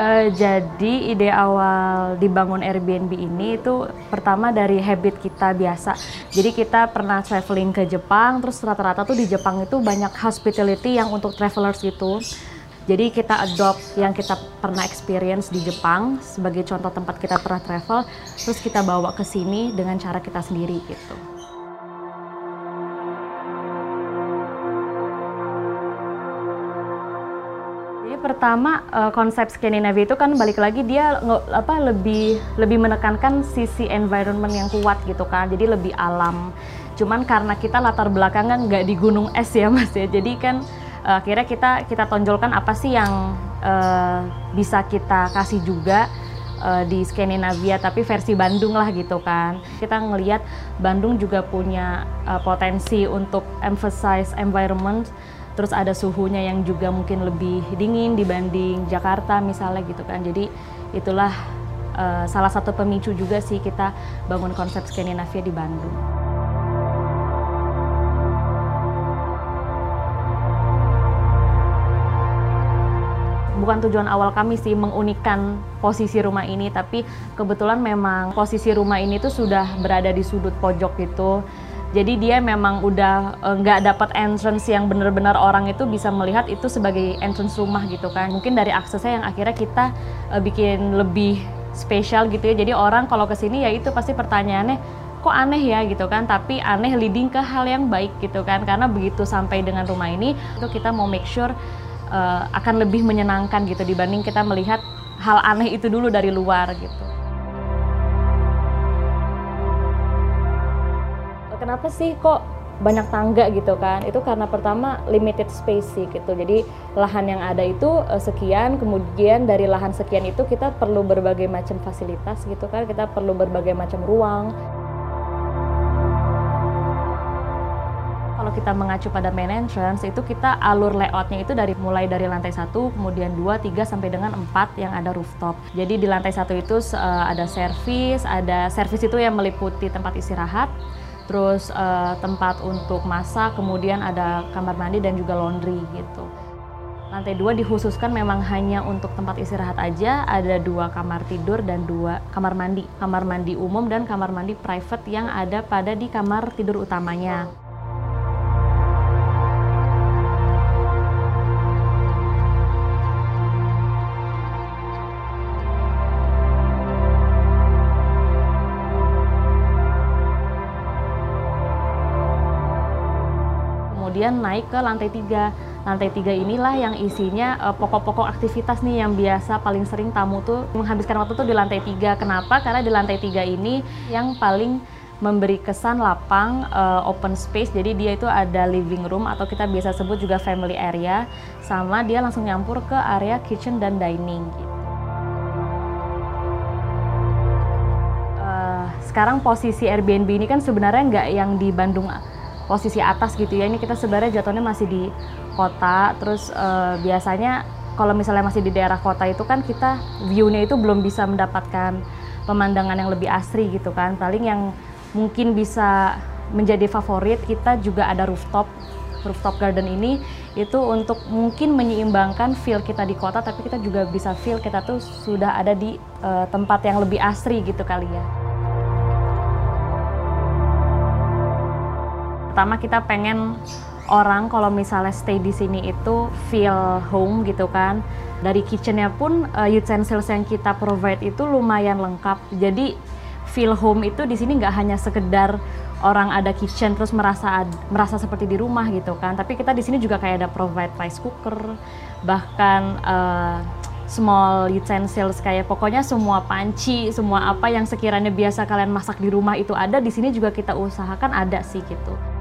Uh, jadi ide awal dibangun Airbnb ini itu pertama dari habit kita biasa. Jadi kita pernah traveling ke Jepang, terus rata-rata tuh di Jepang itu banyak hospitality yang untuk travelers gitu. Jadi kita adopt yang kita pernah experience di Jepang sebagai contoh tempat kita pernah travel, terus kita bawa ke sini dengan cara kita sendiri gitu. Pertama uh, konsep Scandinavia itu kan balik lagi dia apa lebih lebih menekankan sisi environment yang kuat gitu kan. Jadi lebih alam. Cuman karena kita latar belakangan nggak di gunung es ya Mas ya. Jadi kan uh, akhirnya kita kita tonjolkan apa sih yang uh, bisa kita kasih juga uh, di Skandinavia tapi versi Bandung lah gitu kan. Kita ngelihat Bandung juga punya uh, potensi untuk emphasize environment terus ada suhunya yang juga mungkin lebih dingin dibanding Jakarta misalnya gitu kan jadi itulah uh, salah satu pemicu juga sih kita bangun konsep Skandinavia di Bandung. Bukan tujuan awal kami sih mengunikan posisi rumah ini tapi kebetulan memang posisi rumah ini tuh sudah berada di sudut pojok gitu jadi dia memang udah eh, nggak uh, dapat entrance yang benar-benar orang itu bisa melihat itu sebagai entrance rumah gitu kan. Mungkin dari aksesnya yang akhirnya kita uh, bikin lebih spesial gitu ya. Jadi orang kalau ke sini ya itu pasti pertanyaannya kok aneh ya gitu kan. Tapi aneh leading ke hal yang baik gitu kan. Karena begitu sampai dengan rumah ini itu kita mau make sure uh, akan lebih menyenangkan gitu dibanding kita melihat hal aneh itu dulu dari luar gitu. kenapa sih kok banyak tangga gitu kan? Itu karena pertama limited space sih gitu. Jadi lahan yang ada itu uh, sekian kemudian dari lahan sekian itu kita perlu berbagai macam fasilitas gitu kan. Kita perlu berbagai macam ruang kalau kita mengacu pada main entrance itu kita alur layoutnya itu dari mulai dari lantai satu kemudian dua tiga sampai dengan empat yang ada rooftop jadi di lantai satu itu uh, ada service ada service itu yang meliputi tempat istirahat terus uh, tempat untuk masak, kemudian ada kamar mandi dan juga laundry gitu. Lantai dua dikhususkan memang hanya untuk tempat istirahat aja, ada dua kamar tidur dan dua kamar mandi. Kamar mandi umum dan kamar mandi private yang ada pada di kamar tidur utamanya. Kemudian naik ke lantai tiga. Lantai tiga inilah yang isinya eh, pokok-pokok uh, aktivitas nih yang biasa paling sering tamu tuh menghabiskan waktu tuh di lantai tiga. Kenapa? Karena di lantai tiga ini yang paling memberi kesan lapang uh, open space. Jadi dia itu ada living room atau kita biasa sebut juga family area, sama dia langsung nyampur ke area kitchen dan dining. Gitu. Sekarang posisi Airbnb ini kan sebenarnya nggak yang di Bandung posisi atas gitu ya. Ini kita sebenarnya jatuhnya masih di kota. Terus uh, biasanya kalau misalnya masih di daerah kota itu kan kita view-nya itu belum bisa mendapatkan pemandangan yang lebih asri gitu kan. Paling yang mungkin bisa menjadi favorit kita juga ada rooftop rooftop garden ini itu untuk mungkin menyeimbangkan feel kita di kota tapi kita juga bisa feel kita tuh sudah ada di uh, tempat yang lebih asri gitu kali ya. Pertama kita pengen orang kalau misalnya stay di sini itu feel home gitu kan. Dari kitchennya pun uh, utensils yang kita provide itu lumayan lengkap. Jadi feel home itu di sini nggak hanya sekedar orang ada kitchen terus merasa merasa seperti di rumah gitu kan. Tapi kita di sini juga kayak ada provide rice cooker, bahkan uh, small utensils kayak pokoknya semua panci, semua apa yang sekiranya biasa kalian masak di rumah itu ada di sini juga kita usahakan ada sih gitu.